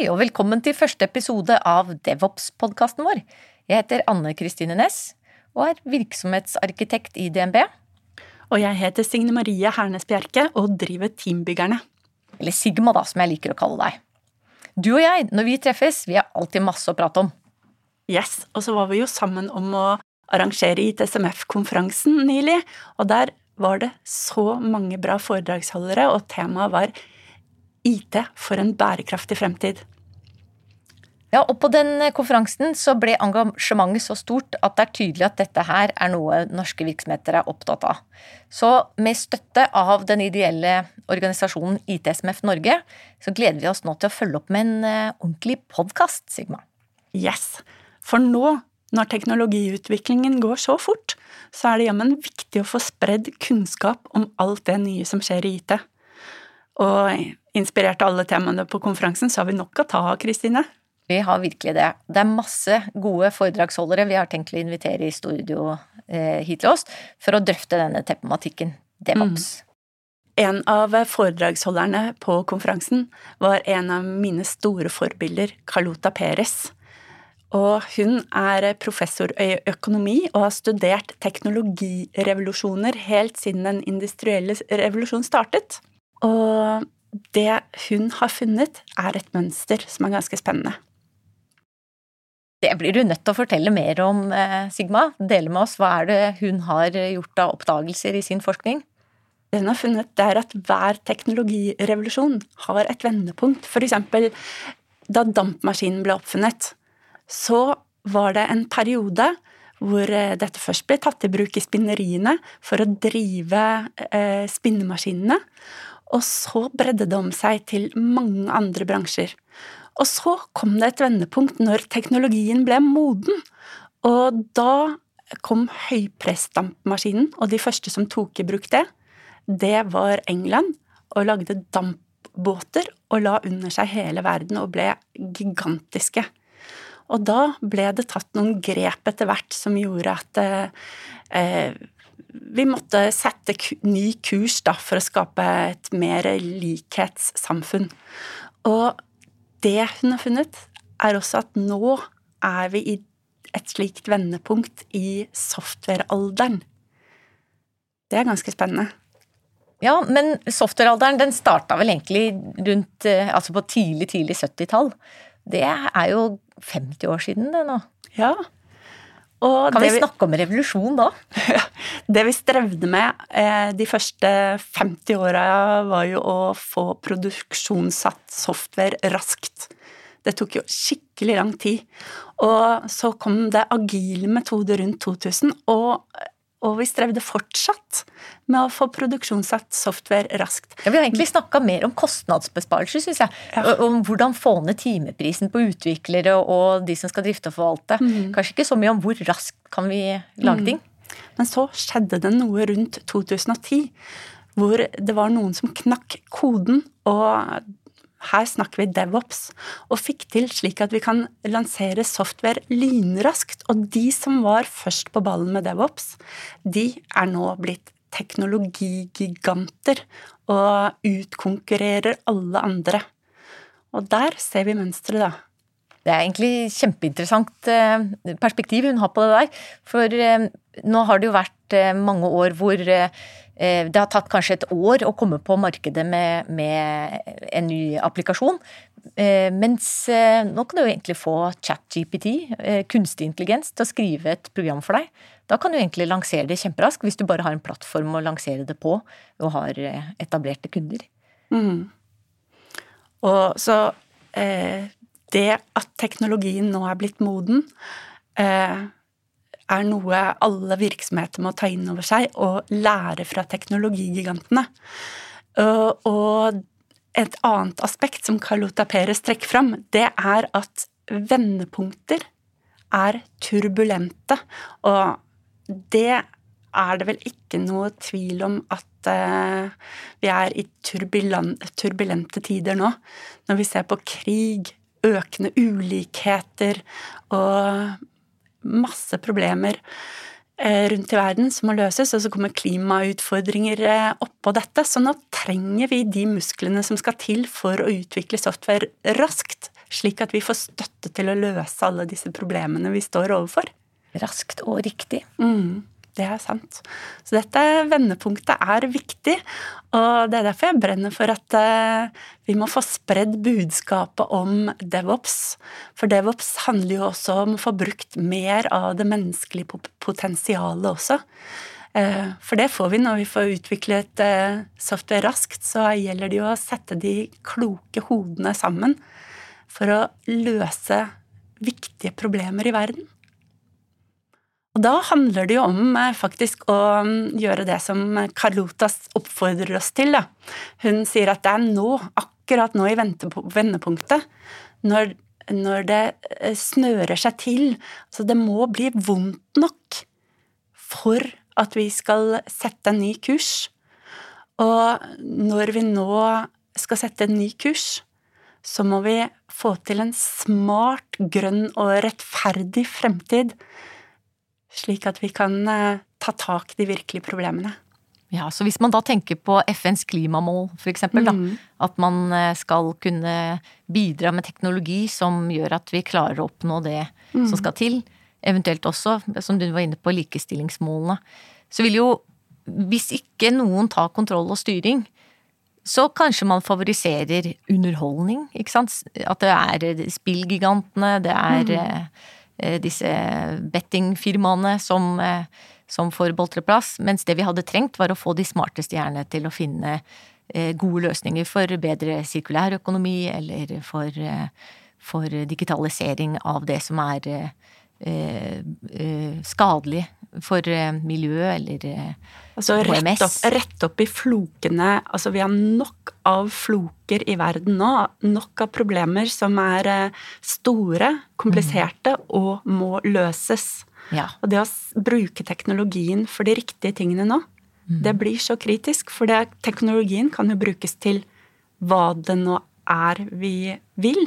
Hei og velkommen til første episode av Devops-podkasten vår. Jeg heter Anne Kristine Næss og er virksomhetsarkitekt i DNB. Og jeg heter Signe Marie Hernes Bjerke og driver Teambyggerne. Eller Sigma, da, som jeg liker å kalle deg. Du og jeg, når vi treffes, vi har alltid masse å prate om. Yes, og så var vi jo sammen om å arrangere ITSMF-konferansen nylig, og der var det så mange bra foredragsholdere, og temaet var IT for en bærekraftig fremtid. Ja, og På den konferansen så ble engasjementet så stort at det er tydelig at dette her er noe norske virksomheter er opptatt av. Så med støtte av den ideelle organisasjonen ITSMF Norge, så gleder vi oss nå til å følge opp med en eh, ordentlig podkast, Sigma. Yes, for nå, når teknologiutviklingen går så fort, så er det jammen viktig å få spredd kunnskap om alt det nye som skjer i IT. Og inspirert av alle temaene på konferansen, så har vi nok å ta av, Kristine. Vi har virkelig det. Det er masse gode foredragsholdere vi har tenkt å invitere i studio eh, hit til oss for å drøfte denne tematikken. DevOps. Mm. En av foredragsholderne på konferansen var en av mine store forbilder, Carlota Perez. Og hun er professor i økonomi og har studert teknologirevolusjoner helt siden den industrielle revolusjonen startet. Og det hun har funnet, er et mønster som er ganske spennende. Det blir du nødt til å fortelle mer om, eh, Sigma. Dele med oss hva er det hun har gjort av oppdagelser i sin forskning? Det hun har funnet, det er at hver teknologirevolusjon har et vendepunkt. Eksempel da dampmaskinen ble oppfunnet, så var det en periode hvor eh, dette først ble tatt i bruk i spinneriene for å drive eh, spinnemaskinene. Og så bredde det om seg til mange andre bransjer. Og så kom det et vendepunkt når teknologien ble moden. Og da kom høypressdampmaskinen, og de første som tok i bruk det, det var England, og lagde dampbåter og la under seg hele verden og ble gigantiske. Og da ble det tatt noen grep etter hvert som gjorde at eh, vi måtte sette ny kurs da, for å skape et mer likhetssamfunn. Og det hun har funnet, er også at nå er vi i et slikt vendepunkt i softwarealderen. Det er ganske spennende. Ja, men softwarealderen den starta vel egentlig rundt eh, altså på tidlig, tidlig 70-tall. Det er jo 50 år siden det nå. Ja, og kan vi, vi snakke om revolusjon da? det vi strevde med eh, de første 50 åra, var jo å få produksjonssatt software raskt. Det tok jo skikkelig lang tid. Og så kom det agile metoder rundt 2000, og og vi strevde fortsatt med å få produksjonssatt software raskt. Ja, Vi har egentlig snakka mer om kostnadsbesparelser, syns jeg. Ja. Om hvordan få ned timeprisen på utviklere og de som skal drifte og forvalte. Mm. Kanskje ikke så mye om hvor raskt kan vi lage mm. ting. Men så skjedde det noe rundt 2010 hvor det var noen som knakk koden, og her snakker vi DevOps, og fikk til slik at vi kan lansere software lynraskt. Og de som var først på ballen med DevOps, de er nå blitt teknologigiganter og utkonkurrerer alle andre. Og der ser vi mønsteret, da. Det er egentlig kjempeinteressant eh, perspektiv hun har på det der. For eh, nå har det jo vært eh, mange år hvor det har tatt kanskje et år å komme på markedet med, med en ny applikasjon. Eh, mens eh, nå kan du jo egentlig få ChatGPT, kunstig intelligens, til å skrive et program for deg. Da kan du egentlig lansere det kjemperaskt, hvis du bare har en plattform å lansere det på og har etablerte kunder. Mm. Og så eh, det at teknologien nå er blitt moden eh, er noe alle virksomheter må ta inn over seg og lære fra teknologigigantene. Og et annet aspekt som Carlota Perez trekker fram, det er at vendepunkter er turbulente. Og det er det vel ikke noe tvil om at uh, vi er i turbulente tider nå. Når vi ser på krig, økende ulikheter og masse problemer eh, rundt i verden som må løses, og så kommer klimautfordringer eh, oppå dette. Så nå trenger vi de musklene som skal til for å utvikle software raskt, slik at vi får støtte til å løse alle disse problemene vi står overfor. Raskt og riktig. Mm, det er sant. Så dette vendepunktet er viktig, og det er derfor jeg brenner for at eh, vi må få spredd budskapet om DevOps. For DevOps handler jo også om å få brukt mer av det menneskelige potensialet også. Eh, for det får vi når vi får utviklet eh, software raskt. Så gjelder det jo å sette de kloke hodene sammen for å løse viktige problemer i verden. Og da handler det jo om eh, faktisk å mm, gjøre det som Carlotas oppfordrer oss til. Da. Hun sier at det er nå, akkurat nå i vendepunktet, når, når det eh, snører seg til Så det må bli vondt nok for at vi skal sette en ny kurs. Og når vi nå skal sette en ny kurs, så må vi få til en smart, grønn og rettferdig fremtid slik at vi kan eh, ta tak i de virkelige problemene. Ja, så hvis man da tenker på FNs klimamål, da, mm. at man eh, skal kunne bidra med teknologi som gjør at vi klarer å oppnå det mm. som skal til, eventuelt også, som du var inne på, likestillingsmålene, så vil jo, hvis ikke noen tar kontroll og styring, så kanskje man favoriserer underholdning, ikke sant. At det er spillgigantene, det er mm Eh, disse bettingfirmaene som, eh, som får boltreplass, mens det vi hadde trengt var å få de smarteste hjernene til å finne eh, gode løsninger for bedre sirkulærøkonomi eller for, for digitalisering av det som er skadelig for miljø eller Altså rett opp, rett opp, i flokene. Altså vi har nok av floker i verden nå. Nok av problemer som er eh, store, kompliserte mm. og må løses. Ja. Og det å bruke teknologien for de riktige tingene nå, mm. det blir så kritisk. For det, teknologien kan jo brukes til hva det nå er vi vil.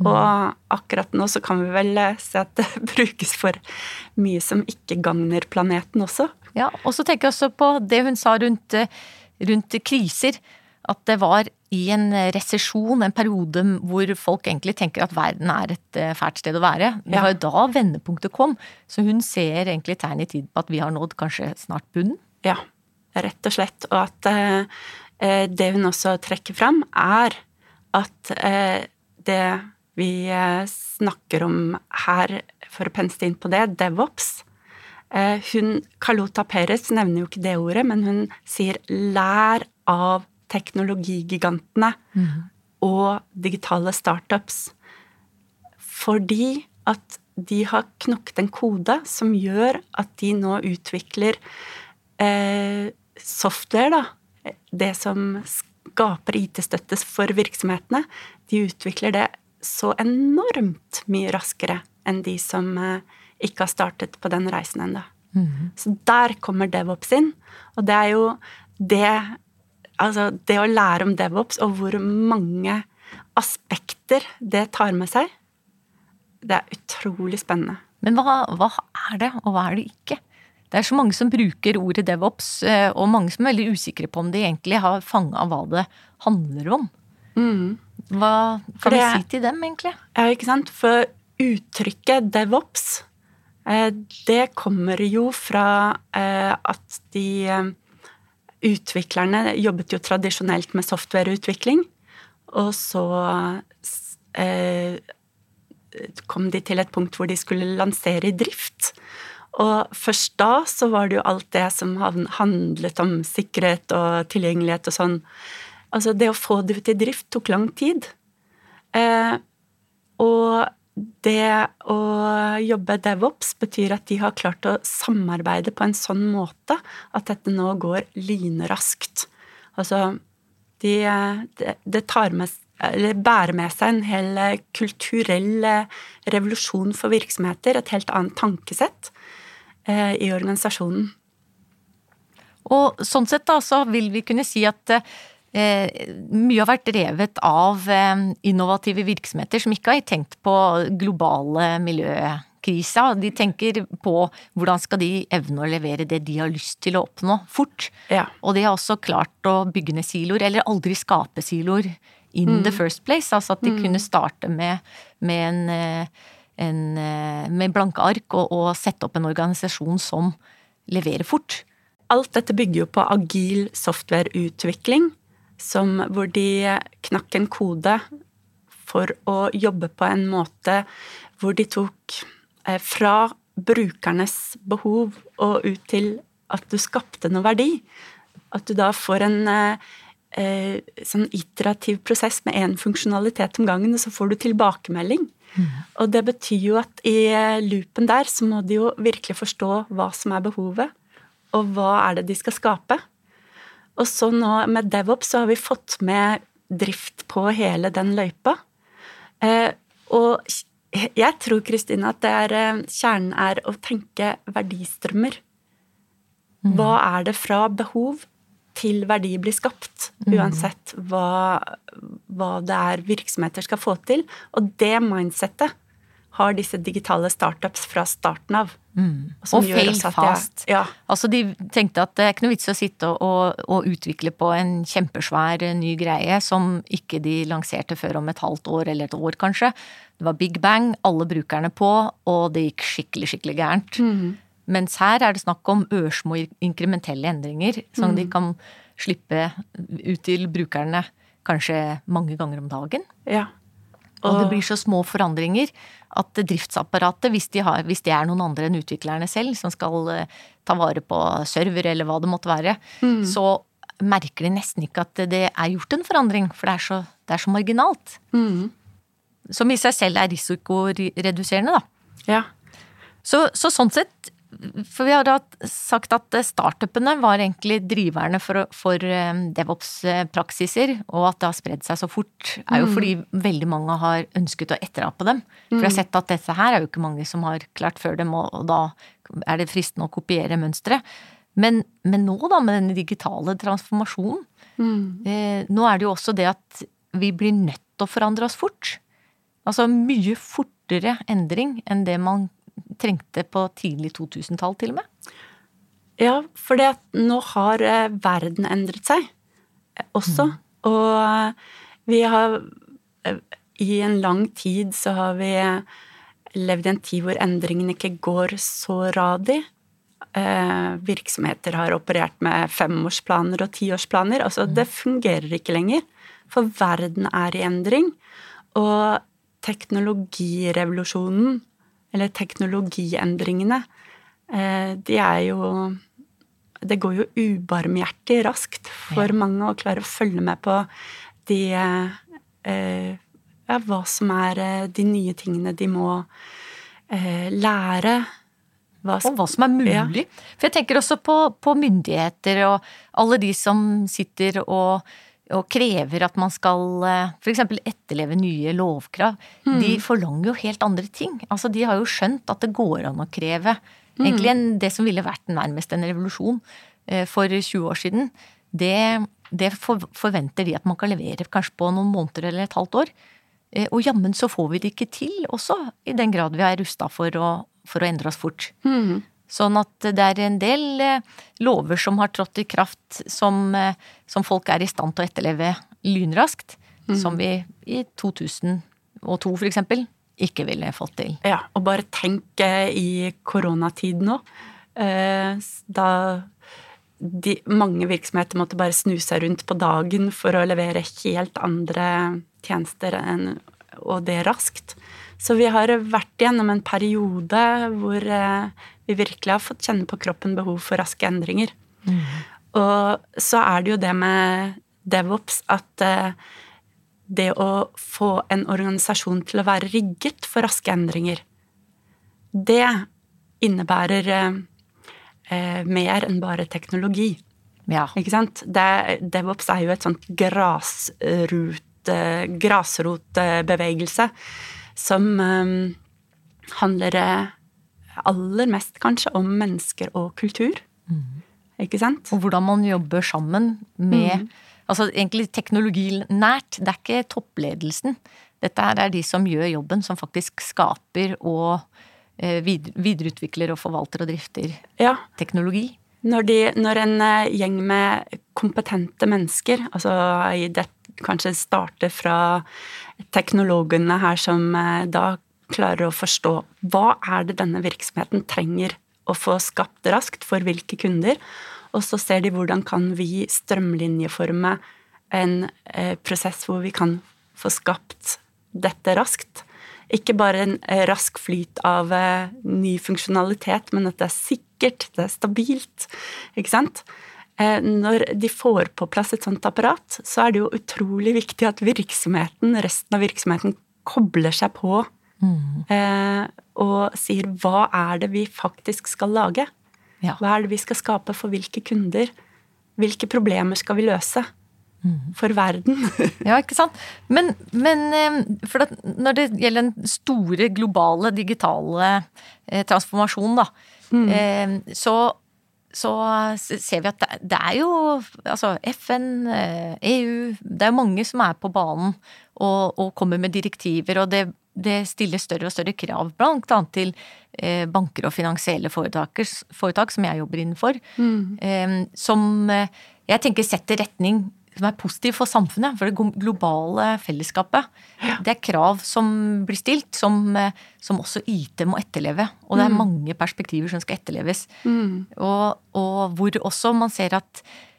Mm. Og akkurat nå så kan vi vel eh, se at det brukes for mye som ikke gagner planeten også. Ja, og så tenker jeg også på det hun sa rundt, rundt kriser. At det var i en resesjon, en periode hvor folk egentlig tenker at verden er et eh, fælt sted å være. Det var jo da vendepunktet kom. Så hun ser egentlig tegn i tid på at vi har nådd kanskje snart bunnen. Ja, rett og slett. Og at eh, det hun også trekker fram, er at eh, det vi eh, snakker om her, for å pense inn på det, DevOps, Eh, hun, Carlota Perez nevner jo ikke det ordet, men hun sier 'lær av teknologigigantene mm. og digitale startups'. Fordi at de har knokket en kode som gjør at de nå utvikler eh, software, da. Det som skaper IT-støtte for virksomhetene. De utvikler det så enormt mye raskere enn de som eh, ikke har startet på den reisen ennå. Mm. Så der kommer DevOps inn. Og det er jo det Altså, det å lære om DevOps og hvor mange aspekter det tar med seg, det er utrolig spennende. Men hva, hva er det, og hva er det ikke? Det er så mange som bruker ordet DevOps, eh, og mange som er veldig usikre på om de egentlig har fanga hva det handler om. Mm. Hva kan det, vi si til dem, egentlig? Ja, ikke sant. For uttrykket DevOps Eh, det kommer jo fra eh, at de eh, utviklerne jobbet jo tradisjonelt med softwareutvikling, og så kom de til et punkt hvor de skulle lansere i drift. Og først da så var det jo alt det som handlet om sikkerhet og tilgjengelighet og sånn. Altså, det å få det ut i drift tok lang tid. Eh, og det å jobbe DevOps betyr at de har klart å samarbeide på en sånn måte at dette nå går lynraskt. Altså, de, det, det tar med eller bærer med seg en hel kulturell revolusjon for virksomheter, et helt annet tankesett eh, i organisasjonen. Og sånn sett da, så vil vi kunne si at eh, Eh, mye har vært drevet av eh, innovative virksomheter som ikke har tenkt på globale miljøkrisa. De tenker på hvordan skal de evne å levere det de har lyst til å oppnå fort. Ja. Og de har også klart å bygge ned siloer, eller aldri skape siloer in Mm. the first place. Altså at de kunne starte med, med en, eh, en eh, med blanke ark og, og sette opp en organisasjon som leverer fort. Alt dette bygger jo på agil softwareutvikling, som, hvor de knakk en kode for å jobbe på en måte hvor de tok eh, fra brukernes behov og ut til at du skapte noe verdi. At du da får en eh, eh, sånn iterativ prosess med én funksjonalitet om gangen, og så får du tilbakemelding. Og det betyr jo at i eh, loopen der så må de jo virkelig forstå hva som er behovet, og hva er det de skal skape. Og så nå med DevOps så har vi fått med drift på hele den løypa. Eh, og jeg tror, Kristine, at det er, eh, kjernen er å tenke verdistrømmer. Hva er det fra behov til verdi blir skapt, uansett hva, hva det er virksomheter skal få til. Og det mindsettet har disse digitale startups fra starten av. Mm. Og fail fast. Ja. Altså de tenkte at det er ikke noe vits å sitte og, og, utvikle på en kjempesvær eh, ny greie som ikke de lanserte før om et halvt år eller et år kanskje. Det var big bang, alle brukerne på, og det gikk skikkelig, skikkelig gærent. Mens her er det snakk om ørsmå inkrementelle endringer som de kan slippe ut til brukerne kanskje mange ganger om dagen. ja. Og det blir så små forandringer at driftsapparatet, hvis, de har, hvis det er noen andre enn utviklerne selv som skal eh, ta vare på server eller hva det måtte være, så merker de nesten ikke at det er gjort en forandring, for det er så, det er så marginalt. Som i seg selv er risikoreduserende, da. ja. Så, så sånn sett, for vi har da sagt at startupene var egentlig driverne for, for eh, DevOps-praksiser, og at det har spredd seg så fort, er jo fordi veldig mange har ønsket å etterape dem. For vi har sett at dette her er jo ikke mange som har klart før dem, og, da er det fristende å kopiere mønsteret. Men, men nå, da, med den digitale transformasjonen, eh, nå er det jo også det at vi blir nødt til å forandre oss fort. Altså mye fortere endring enn det man trengte på tidlig 2000-tall, til og med. Ja, for nå har eh, verden endret seg også. også. Og eh, vi har eh, I en lang tid så har vi eh, levd i en tid hvor endringene ikke går så radig. Eh, virksomheter har operert med femårsplaner og tiårsplaner. Altså, det fungerer ikke lenger. For verden er i endring. Og teknologirevolusjonen, eller teknologiendringene, eh, de er jo Det går jo ubarmhjertig raskt for mange å klare å følge med på de eh, Ja, hva som er eh, de nye tingene de må lære. Hva Og hva som er mulig. For jeg tenker også på, på myndigheter og alle de som sitter og, og krever at man skal f.eks. etterleve nye lovkrav. De forlanger jo helt andre ting. Altså De har jo skjønt at det går an å kreve egentlig en, det som ville vært nærmest en revolusjon eh, for 20 år siden. Det, det for, forventer de at man kan levere kanskje på noen måneder eller et halvt år. Eh, Og jammen så får vi det ikke til også, i den grad vi er rusta for, å- for å endre oss fort. Sånn at det er en del eh, lover som har trådt i kraft som, eh, som folk er i stand til å etterleve lynraskt, som vi i 2002 for eksempel ikke ville fått til. Ja, og bare tenk eh, i koronatid nå. Da de, mange virksomheter måtte bare snu seg rundt på dagen for å levere helt andre tjenester enn, og det raskt. Så vi har vært gjennom en periode hvor vi virkelig har fått kjenne på kroppen behov for raske endringer. Og så er det jo det med DevOps at eh, det å få en organisasjon til å være rigget for raske endringer, det innebærer eh, eh, mer enn bare teknologi. Ja. Ikke sant? Det, DevOps er jo et sånt grasrute, grasrotbevegelse som eh, handler aller mest kanskje om mennesker og kultur. Ikke sant? Og hvordan man jobber sammen med Altså egentlig teknologinært. Det er ikke toppledelsen. Dette her er de som gjør jobben, som faktisk skaper og videreutvikler og forvalter og drifter ja. teknologi. Når, de, når, en gjeng med kompetente mennesker, altså det kanskje starter fra teknologene her som da klarer å forstå hva er det denne virksomheten trenger å få skapt raskt for hvilke kunder, og så ser de hvordan kan vi strømlinjeforme en eh, prosess hvor vi kan få skapt dette raskt. Ikke bare en eh, rask flyt av eh, ny funksjonalitet, men at det er sikkert, det er stabilt. Ikke sant? Når de får på plass et sånt apparat, så er det jo utrolig viktig at virksomheten, resten av virksomheten kobler seg på mm. og sier hva er det vi faktisk skal lage? Ja. Hva er det vi skal skape for hvilke kunder? Hvilke problemer skal vi løse? Mm. For verden. ja, ikke sant. Men, men eh, for når det gjelder den store globale digitale eh, transformasjonen, da, mm. eh, så, så ser vi at det, det, er jo altså FN, EU eh, e Det er mange som er på banen og, og kommer med direktiver, og det det stiller større og større krav, blant annet til eh, banker og finansielle foretak, som jeg jobber innenfor, mm. som eh, jeg tenker setter retning som er positiv for samfunnet, for det globale fellesskapet. Ja. Det er krav som blir stilt, som, eh, som, også IT må etterleve. Og det er mm. mange perspektiver som skal etterleves. Mm. Og, og, hvor også man ser at Eh,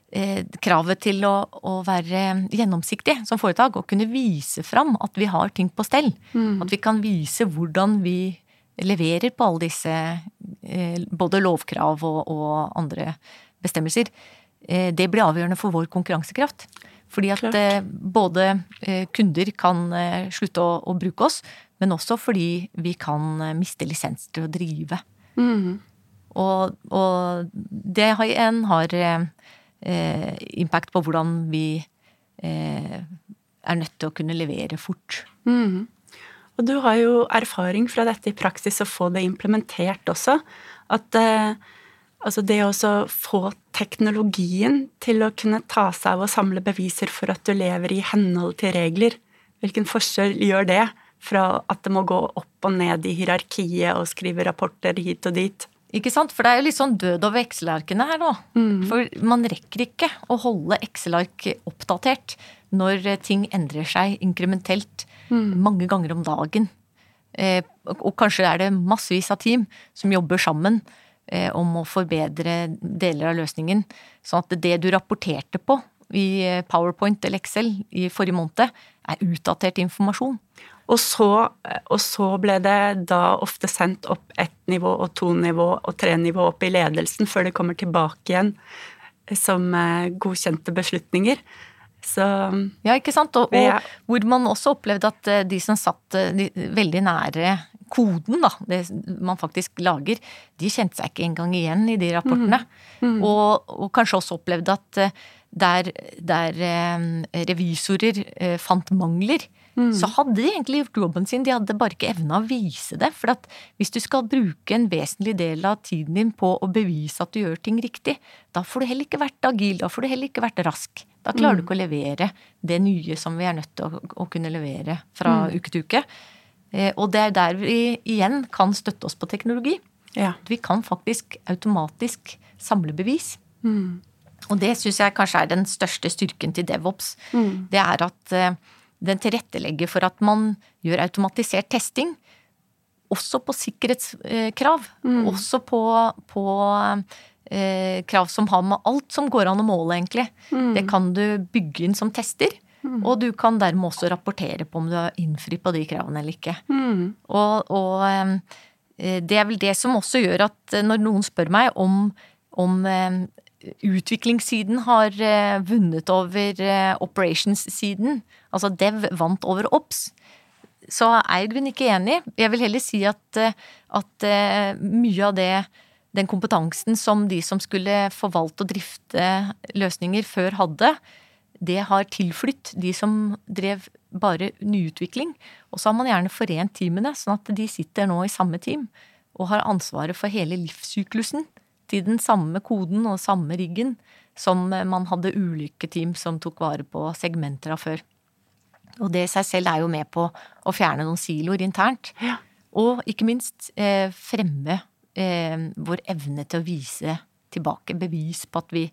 kravet til å, å, være gjennomsiktig som foretak og kunne vise fram at vi har ting på stell. Mm. At vi kan vise hvordan vi leverer på alle disse eh, både lovkrav og, og andre bestemmelser. Eh, det blir avgjørende for vår konkurransekraft. Fordi at Klart. både kunder kan slutte å, å, bruke oss, men også fordi vi kan miste lisens til å drive. Mm. Og, og, det har en har eh, impact på hvordan vi eh, er nødt til å kunne levere fort. Mm. Og du har jo erfaring fra dette i praksis, å få det implementert også. At eh, altså det å få teknologien til å kunne ta seg av å samle beviser for at du lever i henhold til regler, hvilken forskjell gjør det fra at det må gå opp og ned i hierarkiet og skrive rapporter hit og dit? Ikke sant? For det er jo litt sånn død over Excel-arkene her nå. Mm. For man rekker ikke å holde Excel-ark oppdatert når ting endrer seg inkrementelt mm. mange ganger om dagen. Eh, og kanskje er det massevis av team som jobber sammen eh, om å forbedre deler av løsningen. Sånn at det du rapporterte på i eh, PowerPoint eller Excel i forrige måned, er utdatert informasjon. Og så, og så, ble det da ofte sendt opp ett nivå og to nivå og tre nivå opp i ledelsen før det kommer tilbake igjen som eh, godkjente beslutninger. Så Ja, ikke sant. Og, og, hvor man også opplevde at eh, de som satt eh, de, veldig nære koden, da, det man faktisk lager, de kjente seg ikke engang igjen i de rapportene. Mm. Mm. Og, og, kanskje også opplevde at der, der revisorer fant mangler, Mm. Så hadde de egentlig gjort jobben sin, de hadde bare ikke evna å vise det. For at hvis du skal bruke en vesentlig del av tiden din på å bevise at du gjør ting riktig, da får du heller ikke vært agil, da får du heller ikke vært rask. Da klarer mm. du ikke å levere det nye som vi er nødt til å, å kunne levere fra mm. uke til uke. Eh, og det er der vi igjen kan støtte oss på teknologi. Ja. Vi kan faktisk automatisk samle bevis. Mm. Og det syns jeg kanskje er den største styrken til DevOps. Mm. Det er at eh, den tilrettelegger for at man gjør automatisert testing. Også på sikkerhetskrav. Mm. Også på, på eh, krav som har med alt som går an å måle, egentlig. Mm. Det kan du bygge inn som tester. Mm. Og du kan dermed også rapportere på om du har innfridd på de kravene eller ikke. Mm. Og, og eh, det er vel det som også gjør at når noen spør meg om, om eh, utviklingssiden har eh, vunnet over eh, operations-siden. Altså Dev vant over Ops. Så er jeg ikke enig. Jeg vil heller si at, eh, at mye av det den kompetansen som de som skulle forvalte og drifte løsninger før hadde, det har tilflytt de som drev bare nyutvikling. Og så har man gjerne forent teamene, sånn at de sitter nå i samme team og har ansvaret for hele livssyklusen til den samme koden og samme riggen som man hadde ulike team som tok vare på segmenter av før. Og det i seg selv er jo med på å fjerne noen siloer internt. Ja. Og ikke minst eh, fremme eh, vår evne til å vise tilbake. Bevis på at vi,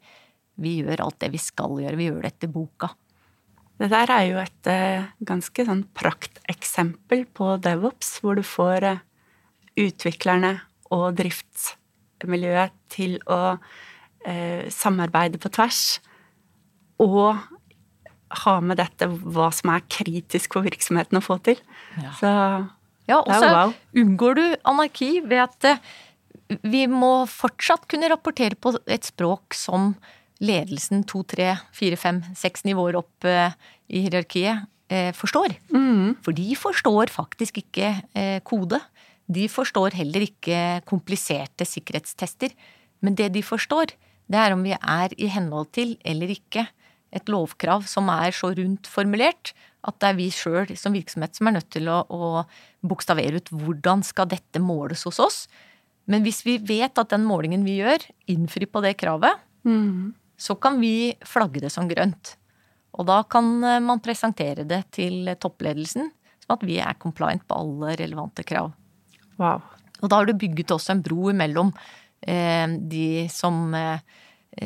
vi, gjør alt det vi skal gjøre. Vi gjør det etter boka. Det der er jo et eh, ganske sånn prakteksempel på DevOps, hvor du får eh, utviklerne og driftsmiljøet til å eh, samarbeide på tvers. Og ha med dette hva som er kritisk for virksomheten å få til. Ja. Så ja, og så wow. unngår du anarki ved at eh, vi må fortsatt kunne rapportere på et språk som ledelsen to, tre, fire, fem, seks nivåer opp eh, i hierarkiet eh, forstår. Mm. For de forstår faktisk ikke kode. De forstår heller ikke kompliserte sikkerhetstester. Men det de forstår, det er om vi er i henhold til eller ikke et lovkrav som er så rundt formulert at det er vi sjøl som virksomhet som er nødt til å, å bokstavere ut hvordan skal dette måles hos oss. Men hvis vi vet at den målingen vi gjør, innfrir på det kravet, mm. så kan vi flagge det som grønt. Og da kan eh, man presentere det til toppledelsen som at vi er compliant på alle relevante krav. Wow. Og da har du bygget også en bro imellom eh, de som eh,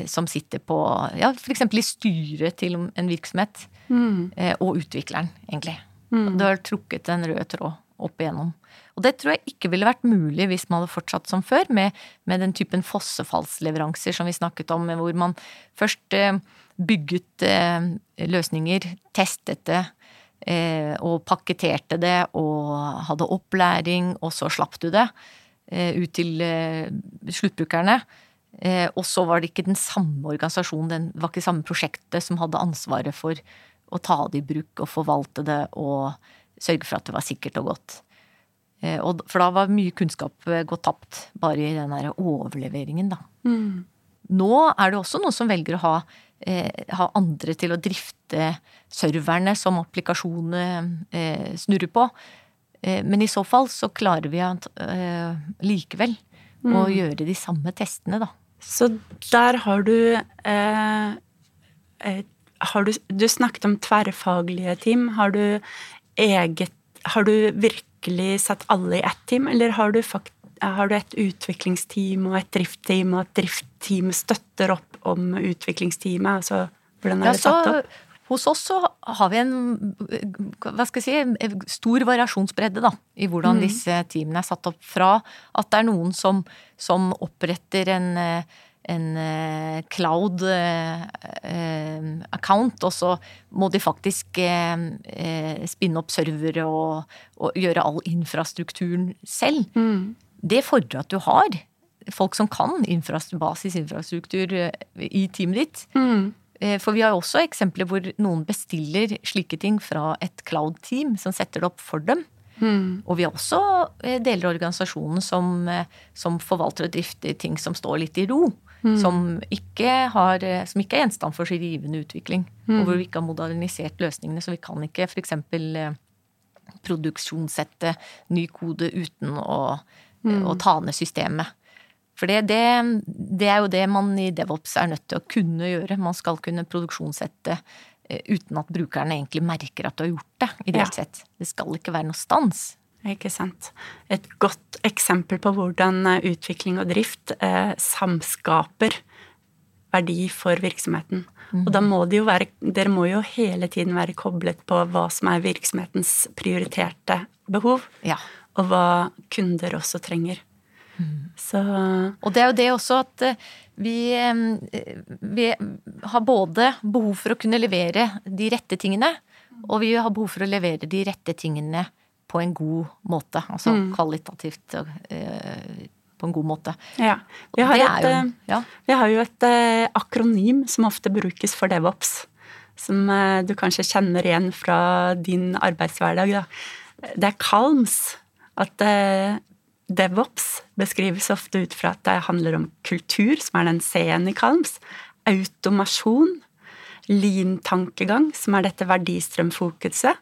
som sitter på ja, f.eks. i styret til en virksomhet, mm. Eh, og utvikleren, egentlig. Mm. Du har trukket en rød tråd opp igjennom. Og det tror jeg ikke ville vært mulig hvis man hadde fortsatt som før, med, med den typen fossefallsleveranser som vi snakket om, hvor man først eh, bygget eh, løsninger, testet det, og pakketerte det, og hadde opplæring, og så slapp du det eh, ut til sluttbrukerne. Eh, og så var det ikke den samme organisasjonen, det var ikke det samme prosjektet som hadde ansvaret for å ta det i bruk og forvalte det og sørge for at det var sikkert og godt. Eh, og, for da var mye kunnskap eh, gått tapt bare i den derre overleveringen, da. Mm. Nå er det også noen som velger å ha, eh, ha, andre til å drifte serverne som applikasjonene eh, snurrer på. Eh, men i så fall så klarer vi at, likevel mm. å gjøre de samme testene, da. Så der har du eh, eh, har du, du snakket om tverrfaglige team. Har du eget Har du virkelig satt alle i ett team, eller har du, fakt, har du et utviklingsteam og et driftteam, og et driftteam støtter opp om utviklingsteamet? Altså, hvordan er det satt opp? Hos oss så har vi en hva skal jeg si, stor variasjonsbredde da, i hvordan mm. disse teamene er satt opp. Fra at det er noen som, som oppretter en, en eh, cloud eh, eh, account, og så må de faktisk spinne opp servere og, og gjøre all infrastrukturen selv. Mm. Det fordrer at du har folk som kan basisinfrastruktur i teamet ditt. Mm. Eh, for vi har også eksempler hvor noen bestiller slike ting fra et cloud-team som setter det opp for dem. Mm. Og vi har også eh, deler av organisasjonen som, eh, som, forvalter og drifter ting som står litt i ro. Mm. Som, ikke har, som, ikke er gjenstand for så rivende utvikling. Mm. Og hvor vi ikke har modernisert løsningene. Så vi kan ikke f.eks. produksjonssette ny kode uten å, mm. å ta ned systemet. For det, det, det, er jo det man i DevOps er nødt til å kunne gjøre. Man skal kunne produksjonssette eh, uten at brukerne egentlig merker at du har gjort det, ideelt ja. sett. Det skal ikke være noe stans. Ikke sant. Et godt eksempel på hvordan eh, utvikling og drift eh, samskaper verdi for virksomheten. Mm. Og da må det jo være Dere må jo hele tiden være koblet på hva som er virksomhetens prioriterte behov, ja. og hva kunder også trenger. Så Og det er jo det også at eh, vi, eh, vi, har både behov for å kunne levere de rette tingene, og vi har behov for å levere de rette tingene på en god måte. Altså mm. kvalitativt uh, på en god måte. Ja. Vi har, et, jo, ja. vi har jo et akronym som ofte brukes for DevOps. Som du kanskje kjenner igjen fra din arbeidshverdag. Da. Det er KALMS. At DevOps beskrives ofte ut fra at det handler om kultur, som er den C-en i Kalms, automasjon, lean-tankegang, som er dette verdistrømfokuset,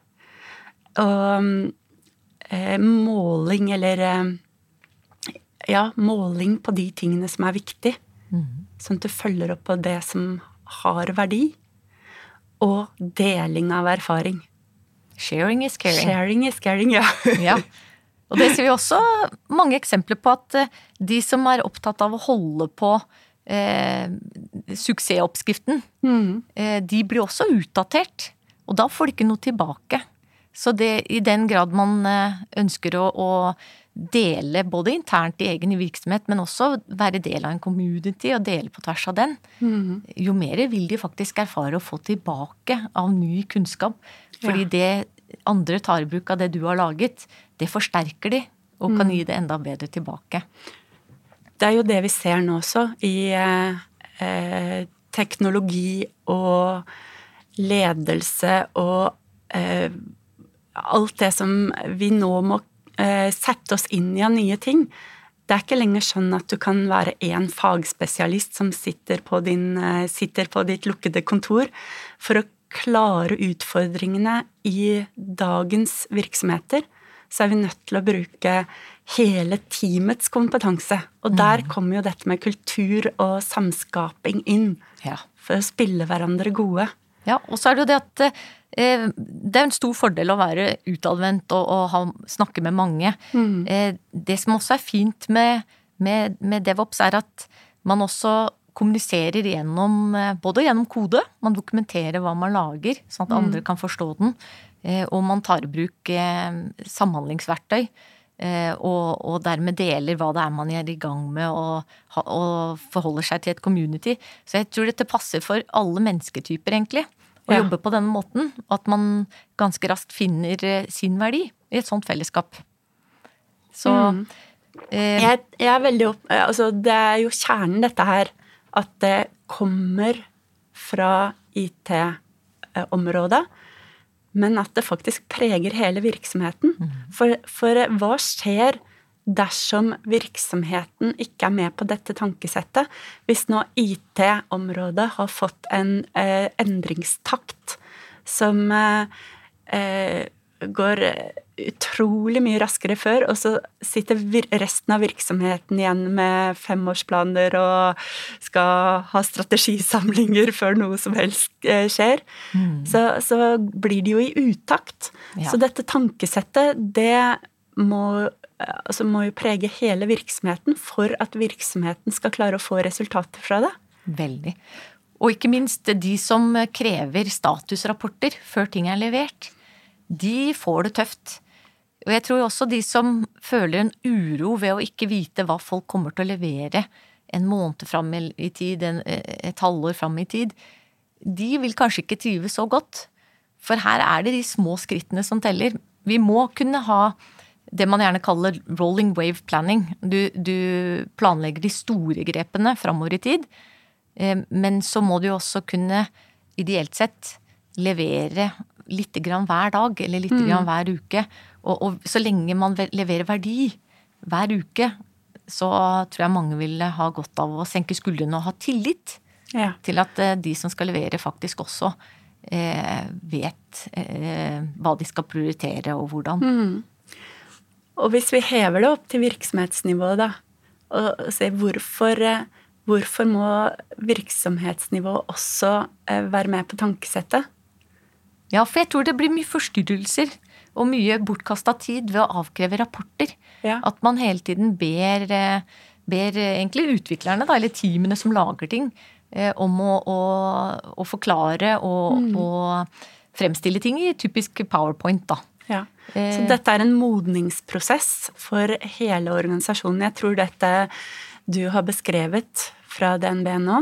og eh, måling eller eh, Ja, måling på de tingene som er viktig. Mm. Sånn at du følger opp på det som har verdi. Og deling av erfaring. Sharing is caring. Sharing is caring, ja. ja. Og det ser vi også mange eksempler på at eh, de som er opptatt av å holde på eh, suksessoppskriften, mm. eh, de blir også utdatert. Og da får de ikke noe tilbake. Så det, i den grad man eh, ønsker å, å dele både internt i egen virksomhet, men også være del av en community og dele på tvers av den, mm. jo mer vil de faktisk erfare å få tilbake av ny kunnskap. Fordi ja. det andre tar i bruk av det du har laget, det forsterker de og kan mm. gi det enda bedre tilbake. Det er jo det vi ser nå også i eh, teknologi og ledelse og eh, alt det som vi nå må Eh, sette oss inn i av nye ting. Det er ikke lenger sånn at du kan være én fagspesialist som sitter på, din, eh, sitter på ditt lukkede kontor. For å klare utfordringene i dagens virksomheter, så er vi nødt til å bruke hele teamets kompetanse. Og der mm. kommer jo dette med kultur og samskaping inn. Ja. For å spille hverandre gode. Ja, og så er det jo det at eh, det er en stor fordel å være utadvendt og, og ha, snakke med mange. Mm. Eh, det som også er fint med, med, med, DevOps, er at man også kommuniserer gjennom eh, både gjennom kode, man dokumenterer hva man lager, sånn at mm. andre kan forstå den, eh, og man tar i bruk eh, samhandlingsverktøy. Og, og, dermed deler hva det er man er i gang med, og, og, forholder seg til et community. Så jeg tror dette passer for alle mennesketyper, egentlig. Å ja. jobbe på denne måten. At man ganske raskt finner sin verdi i et sånt fellesskap. Så mm. eh, jeg, jeg, er veldig opp... Altså, det er jo kjernen, dette her. At det kommer fra IT-området men at det faktisk preger hele virksomheten. Mm. For, for, hva skjer dersom virksomheten ikke er med på dette tankesettet? Hvis nå IT-området har fått en eh, endringstakt som eh, eh går utrolig mye raskere før, og så sitter resten av virksomheten igjen med femårsplaner og skal ha strategisamlinger før noe som helst eh, skjer, mm. så, så, blir det jo i utakt. Ja. Så dette tankesettet, det må, altså må jo prege hele virksomheten for at virksomheten skal klare å få resultater fra det. Veldig. Og ikke minst de som krever statusrapporter før ting er levert. De får det tøft. Og jeg tror også de som føler en uro ved å ikke vite hva folk kommer til å levere en måned fram i tid, et halvår fram i tid, de vil kanskje ikke trives så godt. For her er det de små skrittene som teller. Vi må kunne ha det man gjerne kaller rolling wave planning. Du, du planlegger de store grepene framover i tid, eh, men så må du også kunne, ideelt sett, levere lite grann hver dag, eller lite mm. grann hver uke. Og, og, så lenge man leverer verdi hver uke, så tror jeg mange vil ha godt av å senke skuldrene og ha tillit ja. til at eh, de som skal levere, faktisk også eh, vet eh, hva de skal prioritere og hvordan. Mm. Og hvis vi hever det opp til virksomhetsnivået, da, og ser hvorfor, eh, hvorfor må virksomhetsnivået også eh, være med på tankesettet? Ja, for jeg tror det blir mye forstyrrelser og mye bortkasta tid ved å avkreve rapporter. Ja. At man hele tiden ber, eh, ber egentlig utviklerne, da, eller teamene som lager ting, eh, om å, å, å forklare og, mm. og, fremstille ting i typisk powerpoint, da. Ja. Eh, Så dette er en modningsprosess for hele organisasjonen. Jeg tror dette du har beskrevet fra DNB nå,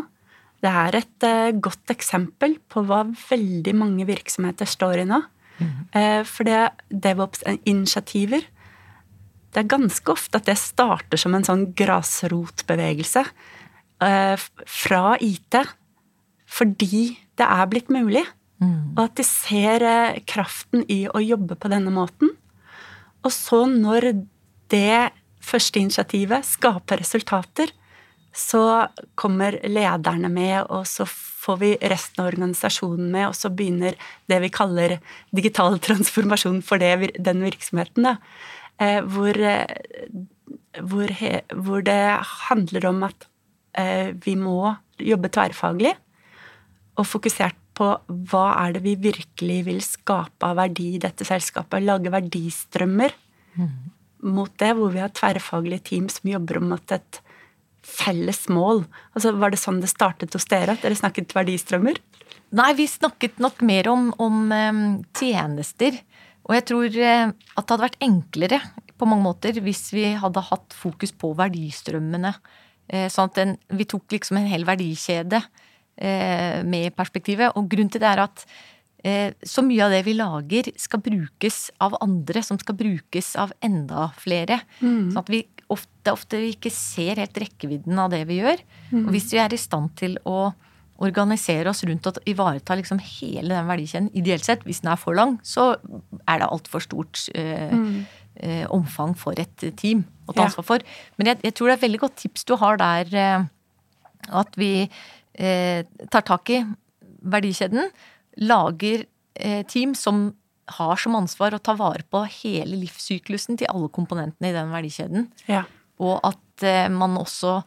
det er et godt eksempel på hva veldig mange virksomheter står i nå. Mm. For det DevOps-initiativer Det er ganske ofte at det starter som en sånn grasrotbevegelse eh, fra IT. Fordi det er blitt mulig. Mm. Og at de ser eh, kraften i å jobbe på denne måten. Og så når det første initiativet skaper resultater, så kommer lederne med, og så får vi resten av organisasjonen med, og så begynner det vi kaller digital transformasjon for det, den virksomheten. Da. Eh, hvor, eh, hvor, hvor, det handler om at eh, vi må jobbe tverrfaglig og fokusert på hva er det vi virkelig vil skape av verdi i dette selskapet. Lage verdistrømmer. Mm. mot det, hvor vi har tverrfaglige team som jobber mot et felles mål. Altså, Var det sånn det startet hos dere? At dere snakket verdistrømmer? Nei, vi snakket nok mer om, om um, tjenester. Og jeg tror uh, at det hadde vært enklere på mange måter hvis vi hadde hatt fokus på verdistrømmene. Uh, sånn at den, vi tok liksom en hel verdikjede med med perspektivet. Og grunnen til det er at så mye av det vi lager skal brukes av andre, som skal brukes av enda flere. Mm. Sånn at vi ofte, ofte vi ikke ser helt rekkevidden av det vi gjør. Mm. Og hvis vi er i stand til å organisere oss rundt og ivareta liksom hele den verdikjeden, ideelt sett, hvis den er for lang, så er det altfor stort eh, mm. eh, omfang for et team å ta ansvar for. Men jeg, jeg, tror det er et veldig godt tips du har der, eh, at vi eh, tar tak i verdikjeden, lager eh, team som har som ansvar å ta vare på hele livssyklusen til alle komponentene i den verdikjeden. Ja. Og at eh, man også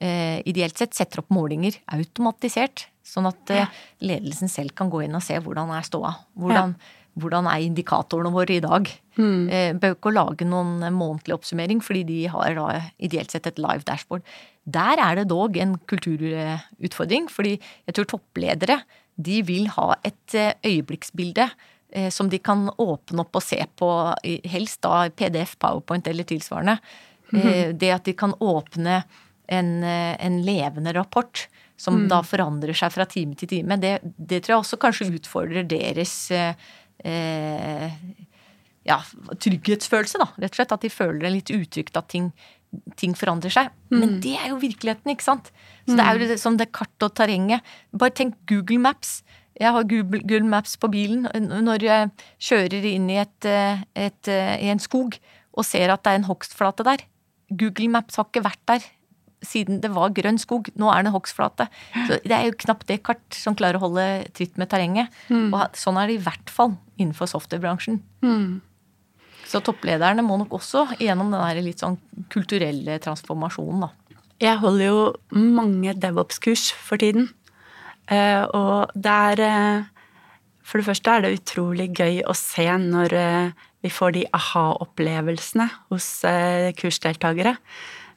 eh, ideelt sett setter opp målinger automatisert. Sånn at eh, ledelsen selv kan gå inn og se hvordan er ståa. Hvordan, hvordan er indikatorene våre i dag? Mm. Bør ikke lage noen månedlig oppsummering, fordi de har da ideelt sett et live dashboard. Der er det dog en kulturutfordring, fordi jeg tror toppledere de vil ha et øyeblikksbilde som de kan åpne opp og se på, helst da PDF, Powerpoint eller tilsvarende. Mm. Det at de kan åpne en, eh, en levende rapport som mm. da forandrer seg fra time til time, det, det, tror jeg også kanskje utfordrer deres eh, ja, trygghetsfølelse, da. Rett og slett. At de føler det litt utrygt at ting, ting forandrer seg. Mm. Men det er jo virkeligheten, ikke sant. Så det er jo mm. som det kartet og terrenget. Bare tenk Google Maps. Jeg har Google Maps på bilen når jeg kjører inn i, et, et, i en skog og ser at det er en hogstflate der. Google Maps har ikke vært der siden det var grønn skog. Nå er det hogstflate. Så det er jo knapt det kart som klarer å holde tritt med terrenget. Mm. Og sånn er det i hvert fall innenfor softwarebransjen. Mm. Så topplederne må nok også gjennom den litt sånn kulturelle transformasjonen, da. Jeg holder jo mange DevOps-kurs for tiden. Eh, og det er eh, For det første er det utrolig gøy å se når eh, vi får de aha-opplevelsene hos kursdeltakere.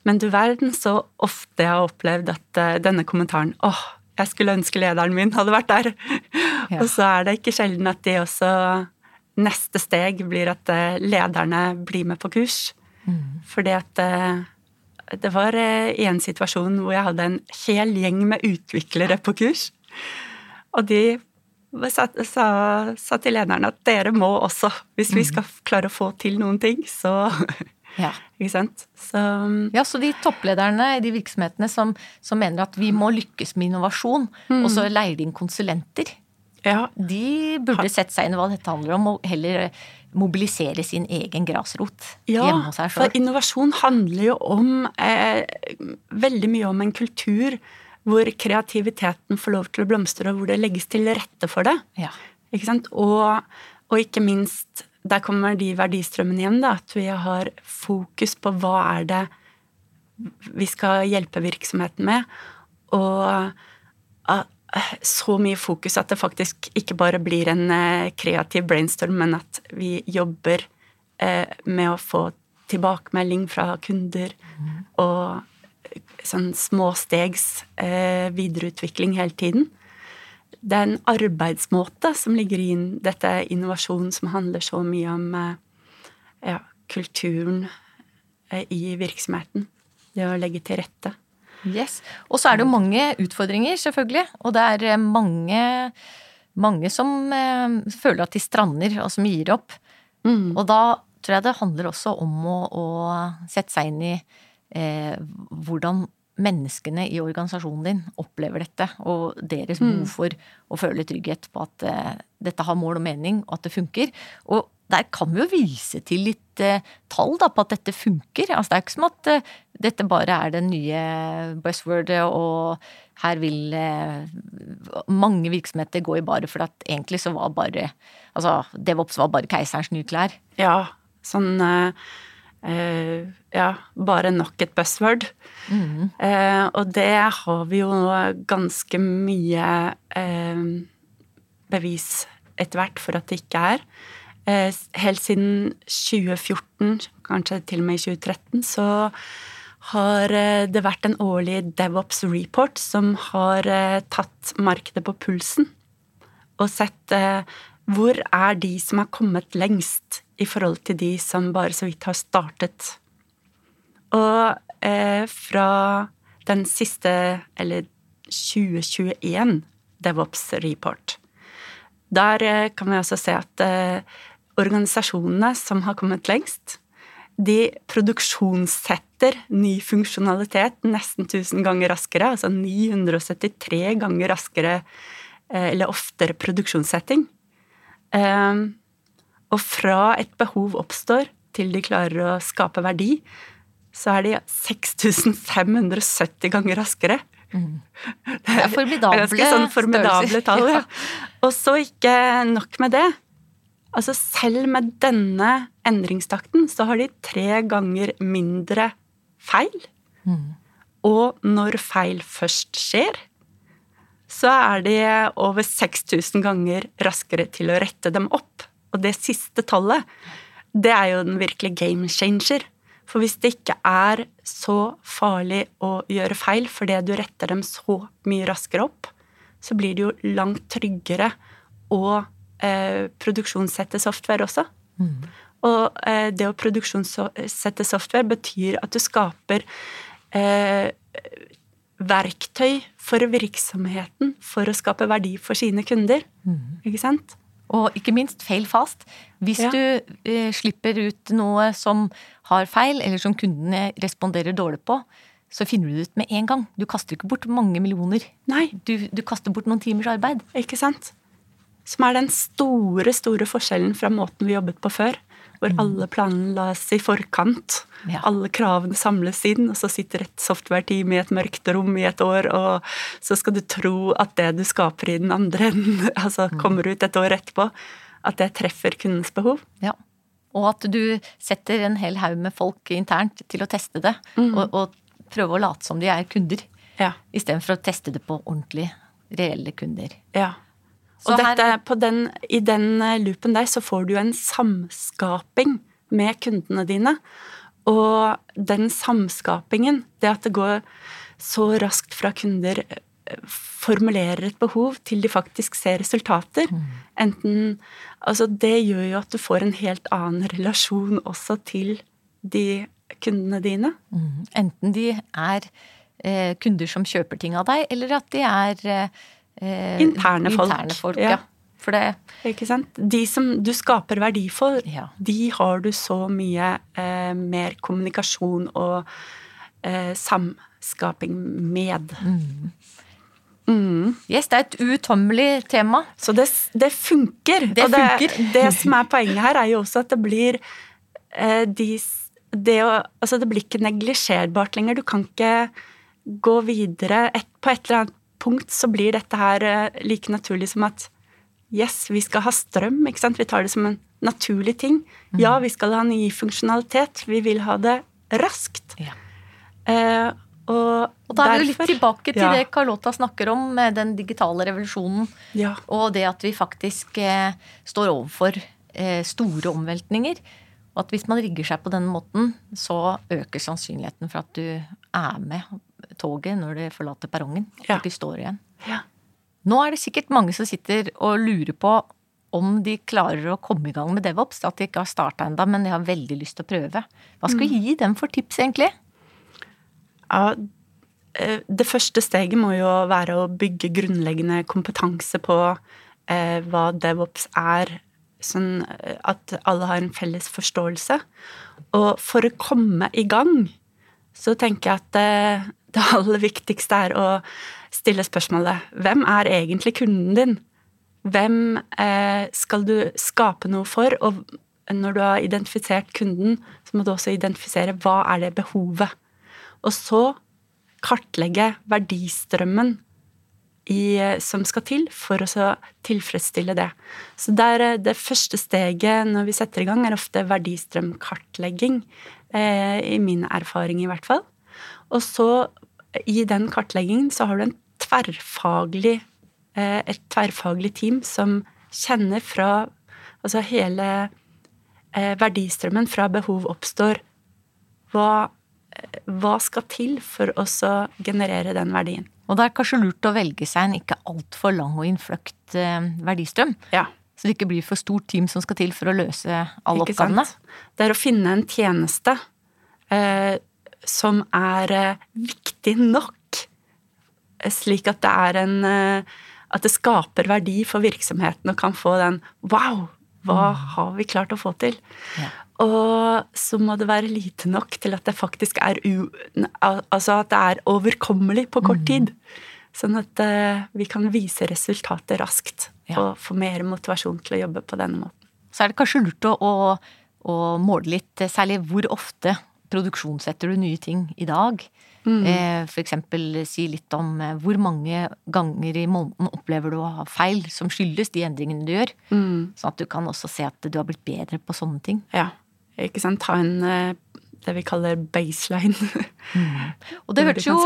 Men du verden så ofte jeg har opplevd at denne kommentaren åh, jeg skulle ønske lederen min hadde vært der. Ja. Og så er det ikke sjelden at de også Neste steg blir at lederne blir med på kurs. Mm. Fordi at det var i en situasjon hvor jeg hadde en hel gjeng med utviklere på kurs. Og de sa, sa, sa, til lederen at dere må også, hvis vi mm. skal klare å få til noen ting, så ja. Ikke sant? Så, ja, så de topplederne i de virksomhetene som, som, mener at vi må lykkes med innovasjon, mm. og så leier de inn konsulenter, ja. de burde sette seg inn i hva dette handler om, og heller mobilisere sin egen grasrot ja, hjemme hos seg sjøl. For innovasjon handler jo om eh, veldig mye om en kultur hvor kreativiteten får lov til å blomstre, og hvor det legges til rette for det. Ja. Ikke sant? Og, og, ikke minst, der kommer de verdistrømmene igjen, da, at vi har fokus på hva er det vi skal hjelpe virksomheten med, og så mye fokus at det faktisk ikke bare blir en eh, kreativ brainstorm, men at vi jobber eh, med å få tilbakemelding fra kunder mm. og sånn småstegs eh, videreutvikling hele tiden. Det er en arbeidsmåte som ligger i dette innovasjon som handler så mye om eh, ja, kulturen eh, i virksomheten. Det å legge til rette. Yes. Og så er det jo mange utfordringer, selvfølgelig. Og det er eh, mange, mange som eh, føler at de strander, og som gir opp. Mm. Og da tror jeg det handler også om å, å sette seg inn i eh, hvordan menneskene i organisasjonen din opplever dette, og deres mm. behov for å føle trygghet på at eh, dette har mål og mening, og at det funker. Og der kan vi jo vise til litt eh, tall da, på at dette funker. Altså, det er ikke som at eh, dette bare er det nye buzzwordet, og her vil eh, mange virksomheter gå i bare for at egentlig så var bare Altså, DevOps var bare keiserens nye klær. Ja, sånn eh, Uh, ja, bare nok et buzzword. Mm. Uh, og det har vi jo ganske mye uh, bevis etter hvert for at det ikke er. eh, helt siden 2014, kanskje til og med i 2013, så har eh, det vært en årlig DevOps report som har eh, tatt markedet på pulsen og sett eh, hvor er de som har kommet lengst i forhold til de som bare så vidt har startet. Og eh, fra den siste, eller 2021 DevOps report, der eh, kan vi også se at eh, organisasjonene som har kommet lengst, de produksjonssetter ny funksjonalitet nesten 1000 ganger raskere, altså 973 ganger raskere eh, eller oftere produksjonssetting. Ehm, og fra et behov oppstår til de klarer å skape verdi, så er de 6570 ganger raskere. Mm. Det er formidable, det er sånn formidable tall. Ja. Og så ikke nok med det. Altså selv med denne endringstakten så har de tre ganger mindre feil. Mm. Og når feil først skjer, så er de over 6000 ganger raskere til å rette dem opp. Og det siste tallet, det er jo den virkelige game changer. For hvis det ikke er så farlig å gjøre feil fordi du retter dem så mye raskere opp, så blir det jo langt tryggere å eh, produksjonssette software også. Mm. Og eh, det å produksjonssette software betyr at du skaper eh, verktøy for virksomheten for å skape verdi for sine kunder. Mm. Ikke sant? Og ikke minst fail fast. Hvis ja. du eh, slipper ut noe som har feil, eller som kundene responderer dårlig på, så finner du det ut med en gang. Du kaster ikke bort mange millioner. Nei. Du, du kaster bort noen timers arbeid. Ikke sant? Som er den store, store forskjellen fra måten vi jobbet på før. Hvor mm. alle planene las i forkant. Ja. Alle kravene samles inn, og så sitter et software-team i et mørkt rom i et år, og så skal du tro at det du skaper i den andre enden, altså mm. kommer ut et år etterpå, at det treffer kundens behov. Ja. Og at du setter en hel haug med folk internt til å teste det, mm. og, og, prøve å late som de er kunder. Ja. Istedenfor å teste det på ordentlig reelle kunder. Ja. Og dette, den, i den eh, loopen der så får du en samskaping med kundene dine. Og den samskapingen, det at det går så raskt fra kunder eh, formulerer et behov til de faktisk ser resultater. Mm. Enten Altså, det gjør jo at du får en helt annen relasjon også til de kundene dine. Mm. Enten de er eh, kunder som kjøper ting av deg, eller at de er eh, interne folk. Interne folk ja. ja. For det Ikke sant. De som du skaper verdi for, ja. de har du så mye eh, mer kommunikasjon og eh, samskaping med. Mm. Mm. Yes, det er et uuttømmelig tema. Så det, det funker. Det og det, det, som er poenget her, er jo også at det blir eh, de, det, å, altså det blir ikke neglisjerbart lenger. Du kan ikke gå videre et, på et eller annet punkt så blir dette her eh, like naturlig som at yes, vi skal ha strøm. ikke sant? Vi tar det som en naturlig ting. Mm. Ja, vi skal ha ny funksjonalitet. Vi vil ha det raskt. Ja. Eh, og, og, da er vi litt tilbake til ja. det Carlota snakker om, med den digitale revolusjonen. Ja. Og det at vi faktisk eh, står overfor eh, store omveltninger. Og at hvis man rigger seg på den måten, så øker sannsynligheten for at du er med toget når det forlater perrongen. Ja. De står igjen. Ja. Nå er det sikkert mange som sitter og lurer på om de klarer å komme i gang med DevOps. At de ikke har starta ennå, men de har veldig lyst til å prøve. Hva skal vi mm. gi dem for tips, egentlig? Ja, eh, det første steget må jo være å bygge grunnleggende kompetanse på eh, hva DevOps er. Sånn eh, at alle har en felles forståelse. Og for å komme i gang, så tenker jeg at det aller viktigste er å stille spørsmålet hvem er egentlig kunden din? Hvem eh, skal du skape noe for? Og når du har identifisert kunden, så må du også identifisere hva er det behovet. Og så kartlegge verdistrømmen i, eh, som skal til for å tilfredsstille det. Så der, eh, det første steget når vi setter i gang, er ofte verdistrømkartlegging. Eh, I min erfaring, i hvert fall. Og så i den kartleggingen så har du en tverrfaglig, eh, et tverrfaglig team som kjenner fra Altså hele eh, verdistrømmen fra behov oppstår. Hva, eh, hva skal til for å generere den verdien? Og det er kanskje lurt å velge seg en ikke altfor lang og innfløkt verdistrøm. Ja. Så det ikke blir for stort team som skal til for å løse alle Ikke oppgavene. sant? Det er å finne en tjeneste eh, som er eh, viktig nok, eh, slik at det er en eh, At det skaper verdi for virksomheten og kan få den Wow! Hva har vi klart å få til? Ja. Og så må det være lite nok til at det faktisk er u... Altså at det er overkommelig på kort tid. Sånn at vi kan vise resultatet raskt Ja. og få mer motivasjon til å jobbe på denne måten. Så er det kanskje lurt å, å, å måle litt, særlig hvor ofte produksjonssetter du nye ting i dag. Eh, For eksempel si litt om eh, hvor mange ganger i måneden opplever du å ha feil som skyldes de endringene du gjør. Sånn at du kan også se at du har blitt bedre på sånne ting. Ja, ikke sant. Ta en eh, det vi kaller baseline. Og det hørtes jo,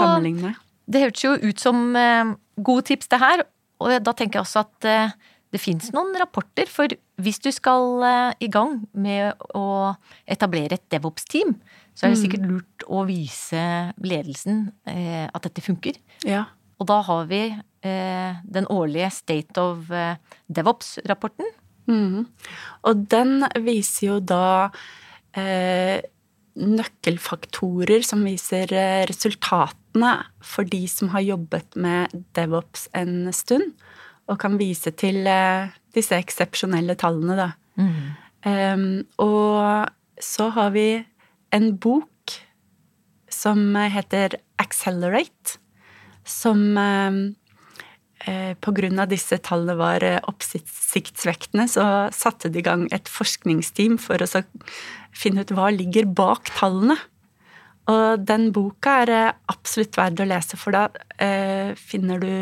hørtes jo ut som eh, gode tips, det her. Og da tenker jeg også at det fins noen rapporter. For hvis du skal i gang med å etablere et DevOps-team, så er det sikkert lurt å vise ledelsen eh, at dette funker. Ja. Og da har vi eh, den årlige State of eh, DevOps-rapporten. Mm. Og den viser jo da eh, nøkkelfaktorer som viser eh, resultatene for de som har jobbet med DevOps en stund, og kan vise til eh, disse eksepsjonelle tallene, da. Em, og så har vi en bok som heter Accelerate, som em, eh, på grunn av disse tallene var eh, oppsiktsvekkende, så satte de i gang et forskningsteam for å så finne ut hva ligger bak tallene. Og den boka er eh, absolutt verd å lese, for da eh, finner du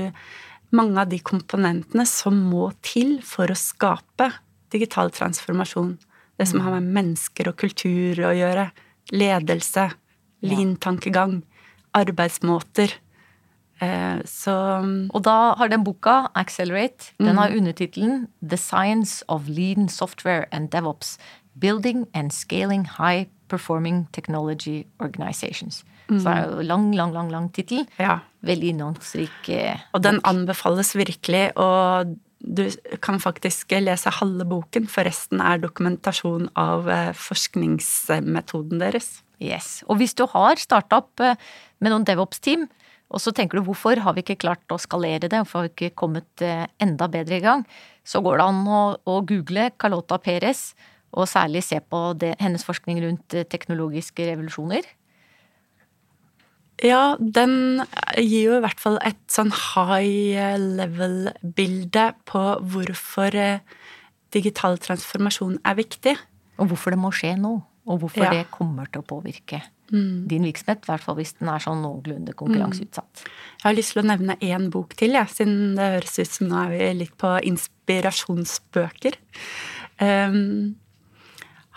mange av de komponentene som må til for å skape digital transformasjon. Det som har med mennesker og kultur å gjøre. Ledelse, lean-tankegang, arbeidsmåter. Eh, så Og da har den boka, Accelerate, den har undertittelen The Science of Lean Software and DevOps. Building and Scaling High Performing Technology Organizations. Så det er jo lang, lang, lang, lang tittel. ja. Veldig innholdsrik. eh, Og den anbefales virkelig, og du kan faktisk lese halve boken, for resten er dokumentasjon av eh, forskningsmetoden deres. Yes. Og hvis du har starta opp eh, med noen DevOps-team, og så tenker du hvorfor har vi ikke klart å skalere det, hvorfor har vi ikke kommet eh, enda bedre i gang, så går det an å, å google Carlota Perez, og særlig se på det, hennes forskning rundt teknologiske revolusjoner. Ja, den gir jo i hvert fall et sånn high level-bilde på hvorfor eh, digital transformasjon er viktig. Og hvorfor det må skje nå, og hvorfor Ja. det kommer til å påvirke din virksomhet, i hvert fall hvis den er sånn noenlunde konkurranseutsatt. Jeg har lyst til å nevne én bok til, jeg, siden det høres ut som nå er vi litt på inspirasjonsbøker. Um,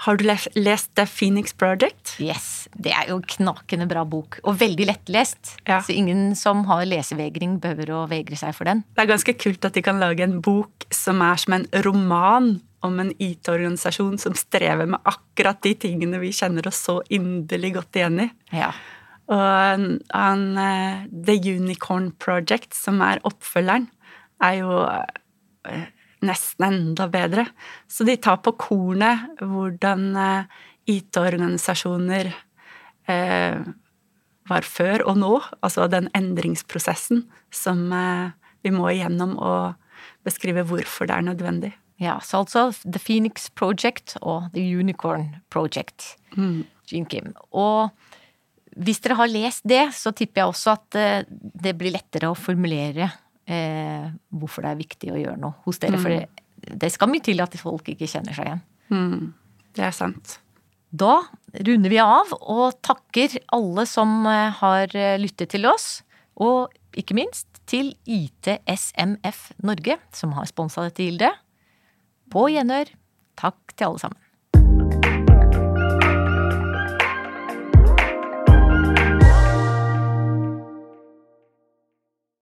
har du lest The Phoenix Project? Yes, det er jo en knakende bra bok, og veldig lettlest. Ja. Så ingen som har lesevegring behøver å vegre seg for den. Det er ganske kult at de kan lage en bok som er som en roman om en IT-organisasjon som strever med akkurat de tingene vi kjenner oss så inderlig godt igjen i. Ja. Og han, eh, The Unicorn Project, som er oppfølgeren, er jo eh, nesten enda bedre. Så de tar på kornet hvordan eh, IT-organisasjoner eh, var før og nå. Altså den endringsprosessen som eh, vi må igjennom og beskrive hvorfor det er nødvendig. Ja, så altså The Phoenix Project og The Unicorn Project. Gene Kim. Og hvis dere har lest det, så tipper jeg også at det blir lettere å formulere eh, hvorfor det er viktig å gjøre noe hos dere. For det, det skal mye til at folk ikke kjenner seg igjen. Mm, det er sant. Da runder vi av og takker alle som eh, har eh, lyttet til oss. Og ikke minst til ITSMF Norge, som har sponsa dette gildet. På gjenhør. Takk til alle sammen.